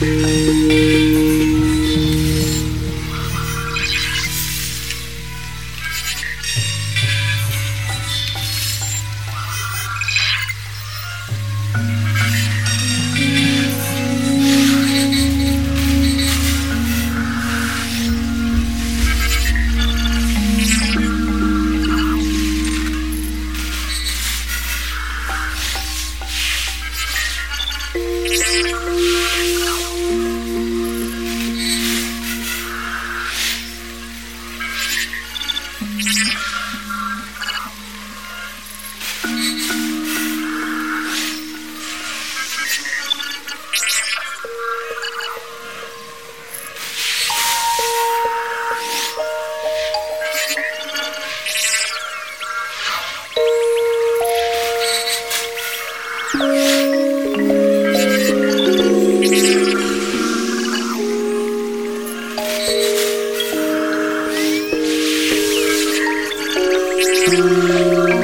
Música Música